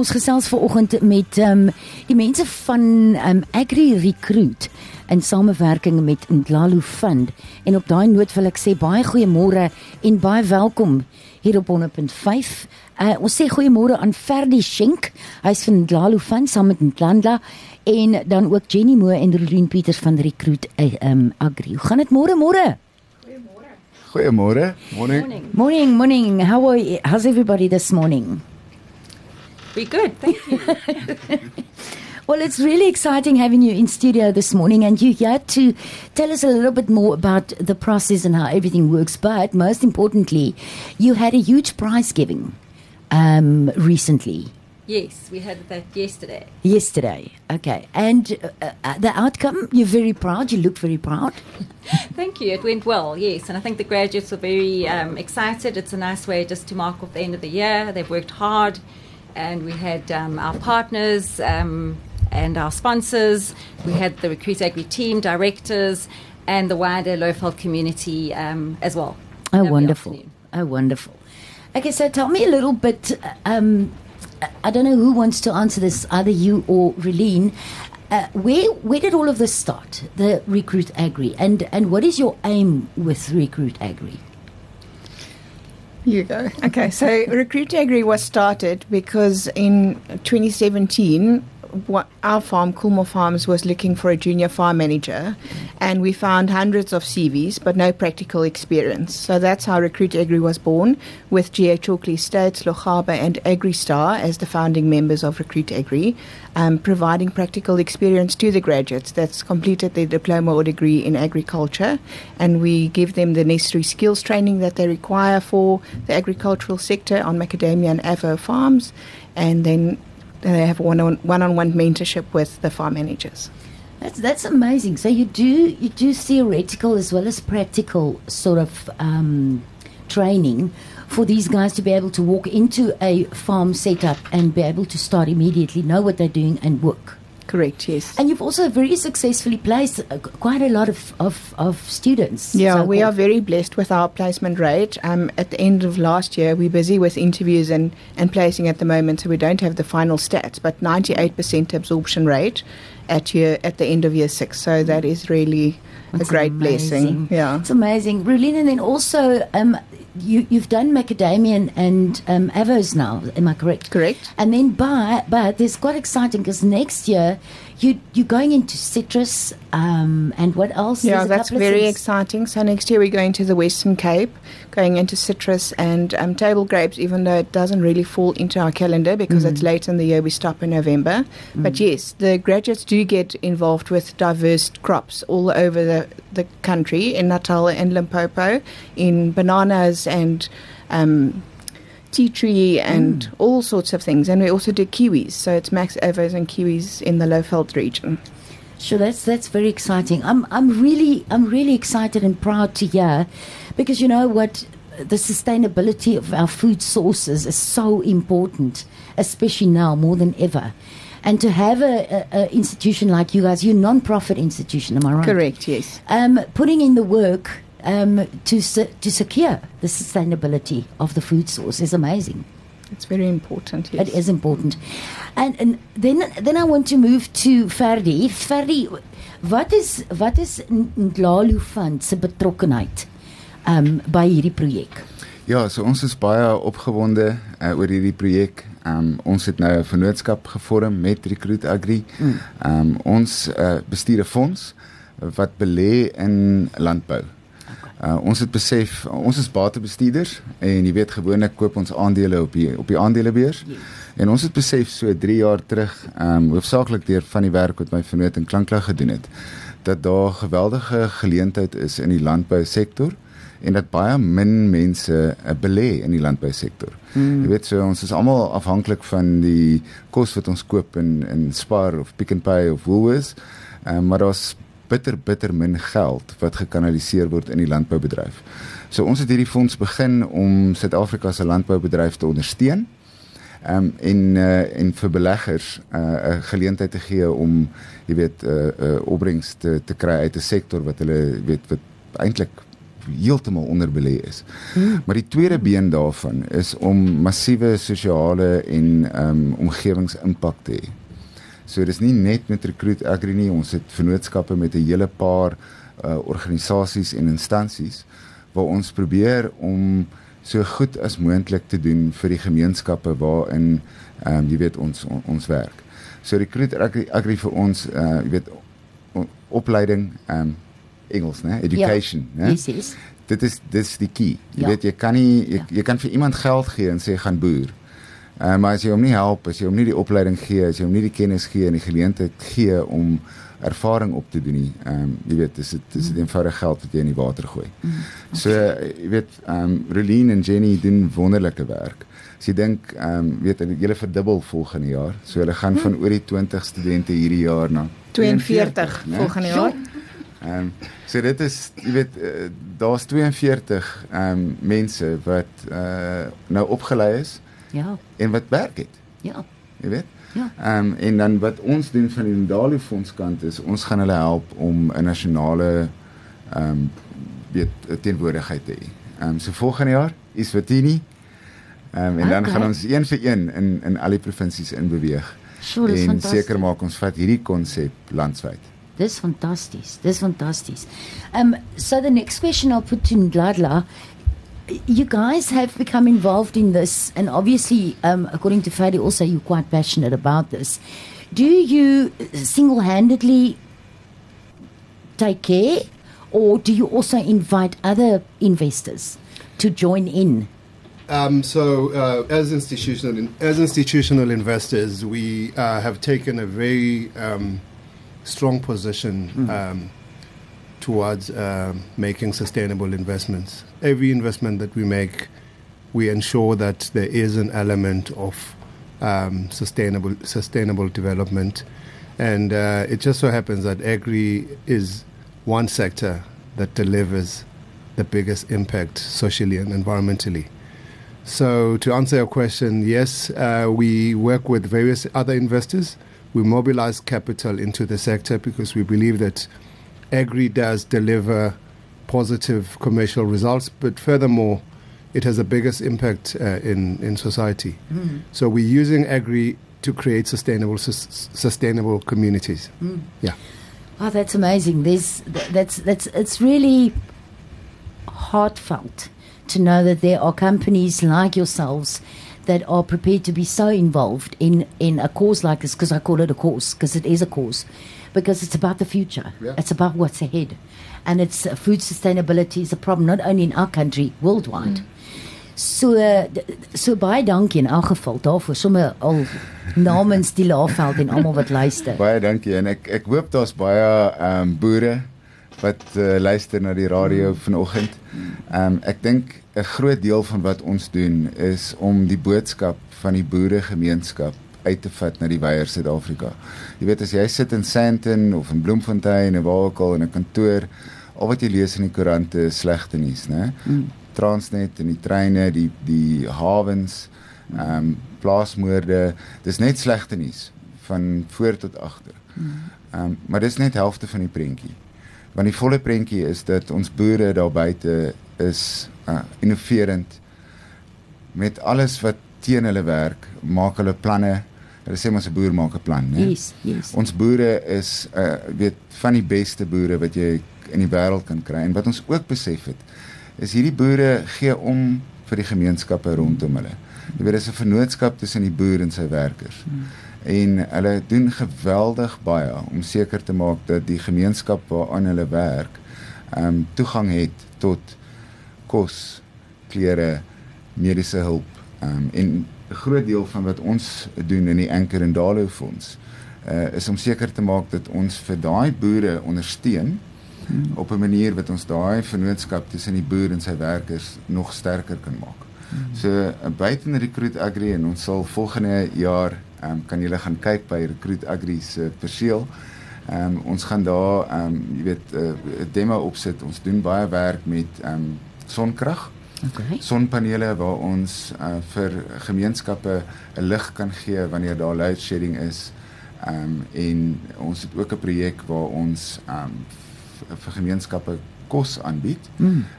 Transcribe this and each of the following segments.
Ons gesels vanoggend met ehm um, die mense van ehm um, Agri Recruit in samewerking met Ndlalu Fund en op daai noot wil ek sê baie goeiemôre en baie welkom hier op 100.5. Uh, ons sê goeiemôre aan Ferdi Schenk. Hy's van Ndlalu Fund saam met Ndlandla en dan ook Jenny Moore en Rolien Pieters van Recruit uh, um, Agri. Hoe gaan dit môre môre? Goeiemôre. Morning. Morning, morning. How are you? How's everybody this morning? Be good. Thank you. well, it's really exciting having you in studio this morning and you here to tell us a little bit more about the process and how everything works. But most importantly, you had a huge prize giving um, recently. Yes, we had that yesterday. Yesterday, okay. And uh, uh, the outcome, you're very proud. You look very proud. Thank you. It went well, yes. And I think the graduates were very um, excited. It's a nice way just to mark off the end of the year. They've worked hard. And we had um, our partners um, and our sponsors. We had the Recruit Agri team, directors, and the wider Lowveld community um, as well. Oh, wonderful. Oh, wonderful. Okay, so tell me a little bit. Um, I don't know who wants to answer this, either you or Relene. Uh, where where did all of this start? The Recruit Agri, and and what is your aim with Recruit Agri? You go. Okay, so Recruit Agri was started because in 2017 what our farm, Coolmore Farms, was looking for a junior farm manager, and we found hundreds of CVs but no practical experience. So that's how Recruit Agri was born, with GA Chalkley States, Lochaba, and AgriStar as the founding members of Recruit Agri, um, providing practical experience to the graduates that's completed their diploma or degree in agriculture, and we give them the necessary skills training that they require for the agricultural sector on macadamia and avo farms, and then they have one on one on one mentorship with the farm managers. That's that's amazing. So you do you do theoretical as well as practical sort of um, training for these guys to be able to walk into a farm setup and be able to start immediately, know what they're doing, and work. Correct, yes. And you've also very successfully placed uh, quite a lot of, of, of students. Yeah, so we are very blessed with our placement rate. Um, at the end of last year, we're busy with interviews and, and placing at the moment, so we don't have the final stats, but 98% absorption rate at year at the end of year six. So that is really That's a great amazing. blessing. Yeah, it's amazing, Rulina. And then also, um, you, you've done macadamia and um, avos now. Am I correct? Correct. And then, but but it's quite exciting because next year you you're going into citrus um, and what else? Yeah, that's very exciting. So next year we're going to the Western Cape, going into citrus and um, table grapes. Even though it doesn't really fall into our calendar because mm. it's late in the year, we stop in November. Mm. But yes, the graduates do get involved with diverse crops all over the the country in Natal and Limpopo, in bananas and. Um, tea tree and mm. all sorts of things. And we also do kiwis. So it's Max Evers and kiwis in the Lowveld region. Sure, that's that's very exciting. I'm I'm really I'm really excited and proud to hear, because you know what, the sustainability of our food sources is so important, especially now more than ever. And to have a, a, a institution like you guys, you're a non-profit institution, am I right? Correct. Yes. Um, putting in the work um, to to secure the sustainability of the food source is amazing. It's very important. Yes. It is important. And and then then I want to move to Ferdi. Ferdi, wat is wat is Ndlalu Fund se betrokkenheid um by hierdie projek? Ja, so ons is baie opgewonde uh, oor hierdie projek. Um ons het nou 'n vennootskap gevorm met Recruit Agri. Mm. Um ons uh, bestuur 'n fonds wat belê in landbou. Uh, ons het besef ons is batebestuurders en jy weet gewoonlik koop ons aandele op die op die aandelebeurs. Yes. En ons het besef so 3 jaar terug, ehm um, hoofsaaklik deur van die werk wat my vernoot in Klanklug gedoen het, dat daar geweldige geleentheid is in die landbousektor en dat baie min mense uh, belê in die landbousektor. Hmm. Jy weet so ons is almal afhanklik van die kos wat ons koop in in Spar of Pick n Pay of Woolworths. Ehm um, maar daar's bitter bitter min geld wat gekanaliseer word in die landboubedryf. So ons het hierdie fonds begin om Suid-Afrika se landboubedryf te ondersteun. Ehm um, en uh, en vir beleggers uh, 'n uh, geleentheid te gee om jy weet 'n uh, 'n uh, opbrengs te te kry uit 'n sektor wat hulle weet wat eintlik heeltemal onderbelê is. Hmm. Maar die tweede been daarvan is om massiewe sosiale en ehm um, omgewingsimpak te hê. So dis nie net met Recruit Agri nie, ons het vennootskappe met 'n hele paar uh organisasies en instansies waar ons probeer om so goed as moontlik te doen vir die gemeenskappe waarin ehm um, jy weet ons on, ons werk. So Recruit Agri, Agri vir ons uh jy weet opleiding ehm um, Engels, né? Education, ja, né? Yes, yes. Dit is dis die key. Jy ja. weet jy kan nie jy, ja. jy kan vir iemand geld gee en sê gaan boer. Uh, maar as jy hom nie help, as jy hom nie die opleiding gee, as jy hom nie die kennis gee en die geleentheid gee om ervaring op te doen nie, ehm um, jy weet dis dit is dit eenvoudig geld wat jy in die water gooi. Mm, okay. So jy weet ehm um, Relien en Jenny doen wonderlike werk. As jy dink ehm um, weet hulle verdubbel volgende jaar. So hulle gaan van oor die 20 studente hierdie jaar na 42 volgende jaar. Ehm um, so dit is jy weet uh, daar's 42 ehm um, mense wat uh, nou opgelei is. Ja. En wat werk het. Ja. Jy weet? Ja. Ehm um, en dan wat ons doen van die Ndali Fonds kant is ons gaan hulle help om 'n nasionale ehm um, weet teenwoordigheid te hê. Ehm um, so volgende jaar is Watini. Ehm um, en okay. dan gaan ons een vir een in in al die provinsies in beweeg. Sure, en seker maak ons vat hierdie konsep landwyd. Dis fantasties. Dis fantasties. Um so the next question I'll put to Ndladla you guys have become involved in this, and obviously, um, according to Fadi, also you're quite passionate about this. Do you single handedly take care, or do you also invite other investors to join in? Um, so, uh, as institutional as institutional investors, we uh, have taken a very um, strong position. Mm towards uh, making sustainable investments. Every investment that we make, we ensure that there is an element of um, sustainable sustainable development, and uh, it just so happens that agri is one sector that delivers the biggest impact socially and environmentally. So, to answer your question, yes, uh, we work with various other investors. We mobilize capital into the sector because we believe that agri does deliver positive commercial results, but furthermore, it has the biggest impact uh, in in society. Mm. So we're using agri to create sustainable sustainable communities. Mm. Yeah. Oh, that's amazing. There's that's that's it's really heartfelt to know that there are companies like yourselves that are prepared to be so involved in in a cause like this because I call it a cause because it is a cause because it's about the future. Yeah. It's about what's ahead. And it's uh, food sustainability is a problem not only in our country, worldwide. Mm. So uh, so baie dankie in elk geval daarvoor sommer al namens die Laagveld en almal wat luister. Baie dankie en ek ek hoop daar's baie ehm um, boere wat uh, luister na die radio mm. vanoggend. Ehm um, ek dink 'n groot deel van wat ons doen is om die boodskap van die boeregemeenskap uit te vat na die weier Suid-Afrika. Jy weet as jy sit in Sandton of in Bloemfontein of waar ook al in 'n kantoor, al wat jy lees in die koerante is slegte nuus, né? Mm. Transnet en die treine, die die hawens, ehm um, plaasmoorde, dis net slegte nuus van voor tot agter. Mm. Ehm um, maar dis net helfte van die prentjie. Want die volle prentjie is dat ons boere daar buite is uh, innoverend met alles wat teen hulle werk, maak hulle planne Hulle sê ons 'n boer maak 'n plan, né? Yes, yes. Ons boere is uh weet van die beste boere wat jy in die wêreld kan kry en wat ons ook besef het is hierdie boere gee om vir die gemeenskappe rondom hulle. Jy weet dis 'n vennootskap tussen die boer en sy werkers. Hmm. En hulle doen geweldig baie om seker te maak dat die gemeenskap waaraan hulle werk, ehm um, toegang het tot kos, klere, mediese hulp. Ehm um, en 'n groot deel van wat ons doen in die Anchor and Dalo fonds uh, is om seker te maak dat ons vir daai boere ondersteun hmm. op 'n manier wat ons daai vennootskap tussen die boer en sy werkers nog sterker kan maak. Hmm. So uh, buite in Recruit Agri en ons sal volgende jaar um, kan julle gaan kyk by Recruit Agri se perseel. Um, ons gaan daar um, jy weet 'n uh, demo opsit. Ons doen baie werk met um, sonkrag. Okay. Sonpanele waar ons uh, vir gemeenskappe 'n lig kan gee wanneer daar load shedding is. Ehm um, en ons het ook 'n projek waar ons ehm um, vir gemeenskappe kos aanbied.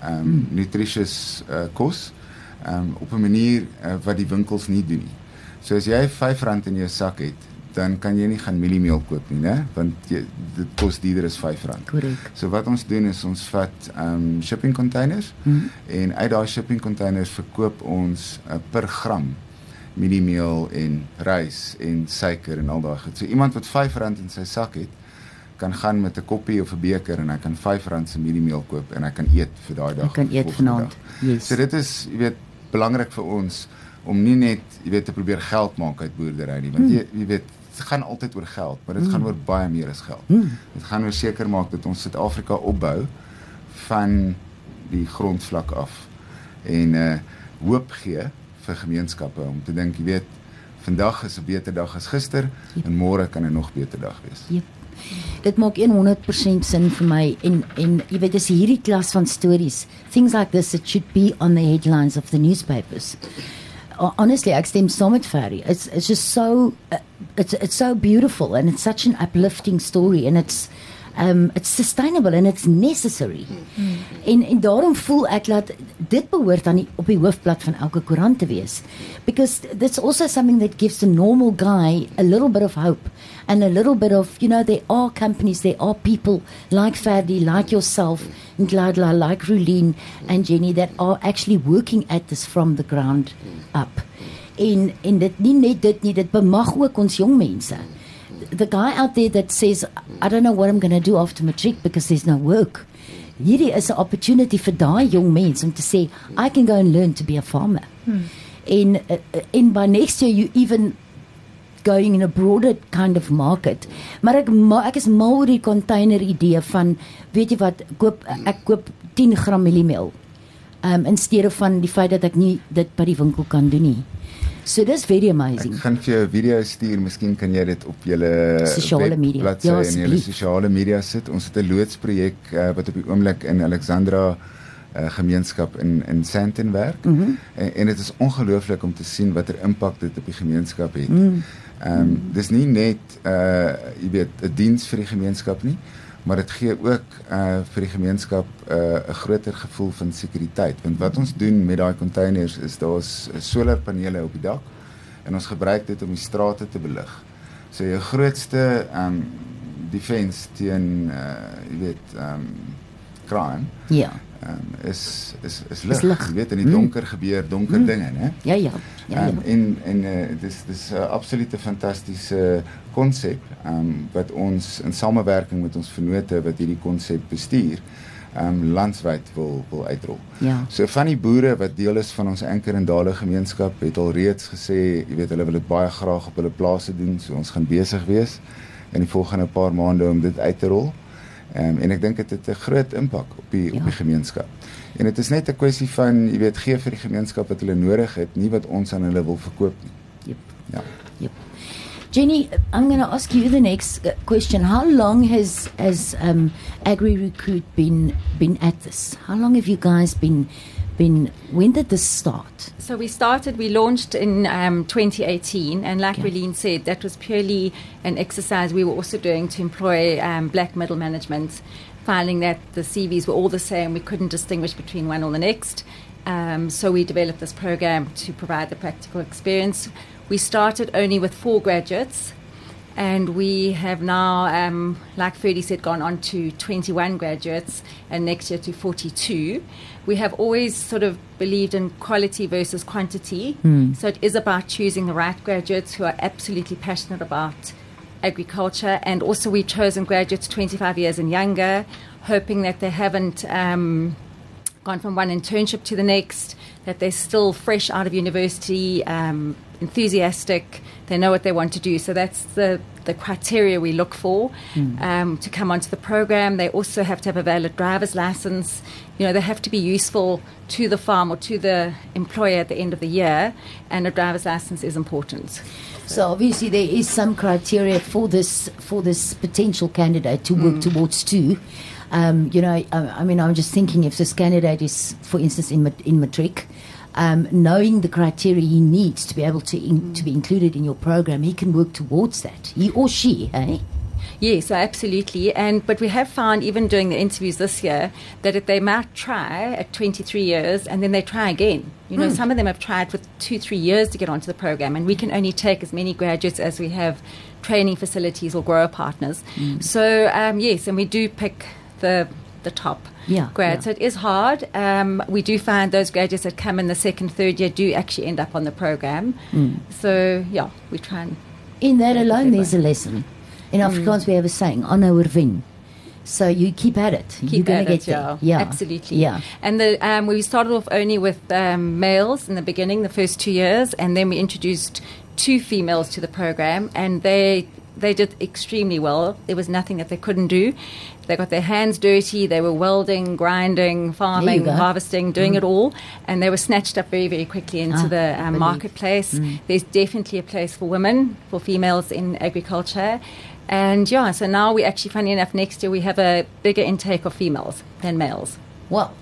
Ehm um, nutritious uh, kos ehm um, op 'n manier uh, wat die winkels nie doen nie. So as jy R5 in jou sak het, dan kan jy nie gaan mieliemeel koop nie, né? Want jy, dit kos duurder as R5. Korrek. So wat ons doen is ons vat um, shipping containers Mm. en uit daai shipping containers verkoop ons uh, per gram mieliemeel en rys en suiker en al daai goed. So iemand wat R5 in sy sak het, kan gaan met 'n koppie of 'n beker en hy kan R5 se mieliemeel koop en hy kan eet vir daai dag. Hy kan eet vanaand. Yes. So dit is, jy weet, belangrik vir ons om nie net, jy weet, te probeer geld maak uit boerdery nie, want jy jy weet, gaan altyd oor geld, maar dit gaan oor baie meer as geld. Dit gaan oor seker maak dat ons Suid-Afrika opbou van die grondvlak af en uh hoop gee vir gemeenskappe om te dink, jy weet, vandag is 'n beter dag as gister en môre kan 'n nog beter dag wees. Jep. Dit maak 100% sin vir my en en jy weet dis hierdie klas van stories. Things like this it should be on the headlines of the newspapers. Ho- Honestly, I stem saam met Ferry. It's it's just so uh, it's it's so beautiful and it's such an uplifting story and it's um it's sustainable and it's necessary. En en daarom voel ek dat dit behoort aan die op die hoofblad van elke koerant te wees. Because that's also something that gives the normal guy a little bit of hope and a little bit of, you know, there are companies, there are people like Ferdi, like yourself, and Gladla, like Rulene and Jenny that are actually working at this from the ground up. En en dit nie net dit nie, dit bemag ook ons jong mense. The guy out there that says I don't know what I'm going to do after matric because there's no work. Hierdie is 'n opportunity vir daai jong mense om te sê I can go and learn to be a farmer. Hmm. En uh, in by next year you even going in a broader kind of market. Maar ek ma ek is mal oor die container idee van weet jy wat koop ek koop 10 gram mieliemeel. Um in steede van die feit dat ek nie dit by die winkel kan doen nie. So dis very amazing. Ek gaan vir jou 'n video stuur, miskien kan jy dit op julle Sosiale media. bladsy Ja, en julle sosiale media sit. Ons het 'n loodsprojek uh, wat op die oomblik in Alexandra uh, gemeenskap in in Sandton werk. Mm -hmm. en, en dit is ongelooflik om te sien watter impak dit op die gemeenskap het. Ehm mm. um, dis nie net uh jy weet 'n diens vir die gemeenskap nie, maar dit gee ook uh vir die gemeenskap 'n uh, groter gevoel van sekuriteit want wat ons doen met daai containers is daar's solarpanele op die dak en ons gebruik dit om die strate te belig. So jou grootste um, defense teen uh jy weet um, crime Ja. Ehm um, is is is Is lig. Jy weet in die Mm. donker gebeur donker Mm. dinge, né? Ja ja. Ja Um, ja. en en uh, dis dis 'n uh, absolute fantastiese konsep um, wat ons in samewerking met ons vennote wat hierdie konsep bestuur um landwyd wil wil uitrol. Ja. So van die boere wat deel is van ons Anker en Dale gemeenskap het al reeds gesê, jy weet hulle wil dit baie graag op hulle plase doen, so ons gaan besig wees in die volgende paar maande om dit uit te rol. Um, en ek dink dit het 'n groot impak op die Ja. op die gemeenskap. En dit is net 'n kwessie van, jy weet, gee vir die gemeenskap wat hulle nodig het, nie wat ons aan hulle wil verkoop nie. Yep. Ja. Yep. Jenny, I'm going to ask you the next uh, question. How long has has um, Agri Recruit been been at this? How long have you guys been been? When did this start? So we started, we launched in um, 2018, and like. Relene said, that was purely an exercise we were also doing to employ um, black middle management, finding that the CVs were all the same, we couldn't distinguish between one or the next. Um, so we developed this program to provide the practical experience. We started only with four graduates, and we have now, um, like Ferdi said, gone on to 21 graduates, and next year to 42. We have always sort of believed in quality versus quantity. So it is about choosing the right graduates who are absolutely passionate about agriculture, and also we've chosen graduates 25 years and younger, hoping that they haven't. Um, gone from one internship to the next, that they're still fresh out of university, um, enthusiastic, they know what they want to do. So that's the, the criteria we look for um, to come onto the program. They also have to have a valid driver's license. You know, they have to be useful to the farm or to the employer at the end of the year, and a driver's license is important. So obviously there is some criteria for this for this potential candidate to work towards too. Um, you know, I, I mean, I'm just thinking if this candidate is, for instance, in in matric, um, knowing the criteria he needs to be able to in, to be included in your program, he can work towards that. He or she, hey? Yes, absolutely. And but we have found even doing the interviews this year that if they might try at 23 years and then they try again. You know, some of them have tried for two, three years to get onto the program, and we can only take as many graduates as we have training facilities or grower partners. So um, yes, and we do pick the the top Yeah, grads. yeah. So it is hard. Um, we do find those graduates that come in the second, third year do actually end up on the program. So yeah, we try and In that alone, there's a lesson. In Afrikaans, we have a saying, "Aanhou oorwin." So you keep at it. You're going to it, get there. yeah. absolutely. Yeah. And the um, we started off only with um, males in the beginning, the first two years, and then we introduced two females to the program, and they they did extremely well. There was nothing that they couldn't do. They got their hands dirty. They were welding, grinding, farming, harvesting, doing it all, and they were snatched up very, very quickly into Ah, the um, marketplace. There's definitely a place for women, for females in agriculture. And yeah, so now we actually, funny enough, next year we have a bigger intake of females than males. Well,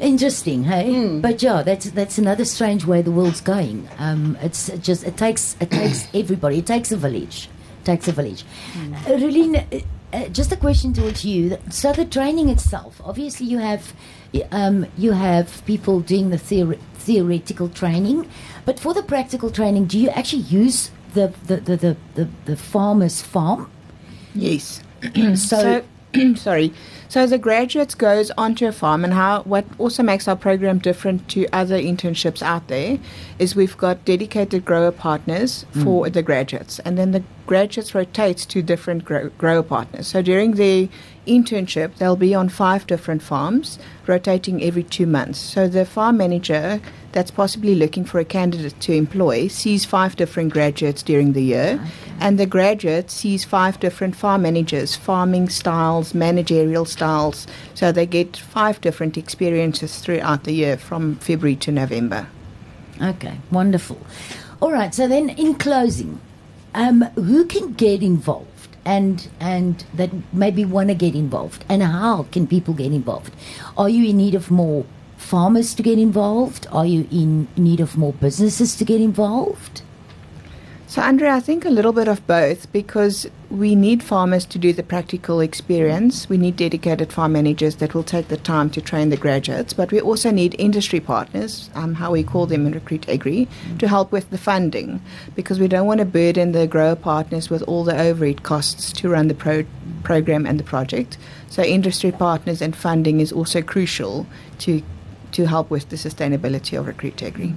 interesting, hey. But yeah, that's that's another strange way the world's going. Um, it's just it takes it takes everybody. It takes a village. It takes a village. Uh, Relene, uh, uh, just a question towards you. So the training itself, obviously, you have um, you have people doing the theor- theoretical training, but for the practical training, do you actually use the the the the, the, the farmer's farm? Yes. So, So, sorry. So the graduates goes onto a farm, and how what also makes our program different to other internships out there is we've got dedicated grower partners mm. for the graduates, and then the graduates rotates to different grow, grower partners. So during the internship, they'll be on five different farms, rotating every two months. So the farm manager that's possibly looking for a candidate to employ sees five different graduates during the year, and the graduate sees five different farm managers, farming styles, managerial styles. So they get five different experiences throughout the year from February to November. Okay, wonderful. All right, so then in closing, um, who can get involved and and that maybe want to get involved and how can people get involved? Are you in need of more farmers to get involved? Are you in need of more businesses to get involved? So, Andrea, I think a little bit of both because we need farmers to do the practical experience. We need dedicated farm managers that will take the time to train the graduates, but we also need industry partners, um, how we call them in Recruit Agri, to help with the funding because we don't want to burden the grower partners with all the overhead costs to run the pro- program and the project. So, industry partners and funding is also crucial to, to help with the sustainability of Recruit Agri.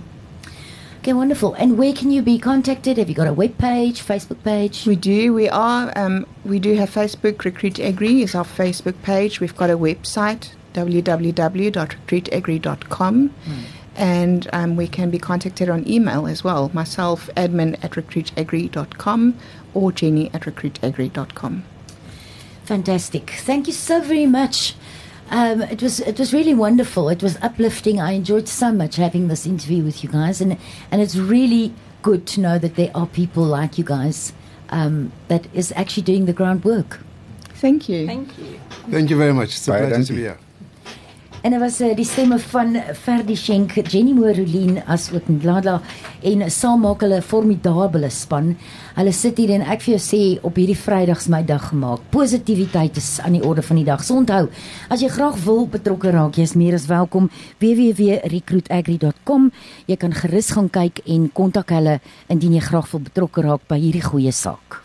Okay, wonderful. And where can you be contacted? Have you got a web page, Facebook page? We do. We are. Um, we do have Facebook. Recruit Agri is our Facebook page. We've got a website www.recruitagri.com. And um, we can be contacted on email as well. Myself, admin at recruitagri.com or Jenny at recruitagri.com. Fantastic. Thank you so very much. Um, it was it was really wonderful. It was uplifting. I enjoyed so much having this interview with you guys, and and it's really good to know that there are people like you guys um, that is actually doing the groundwork. Thank you. Thank you. Thank you very much. It's a Baie pleasure to be here. En dit was uh, die stemme van Ferdi Schenk, Jenny Morolien as ook Ndlala en saam maak hulle 'n formidabele span. Hulle sit hier en ek vir jou sê op hierdie Vrydags my dag gemaak. Positiwiteit is aan die orde van die dag. So onthou, as jy graag wil betrokke raak, jy's meer as welkom www.recruitagri.com. Jy kan gerus gaan kyk en kontak hulle indien jy graag wil betrokke raak by hierdie goeie saak.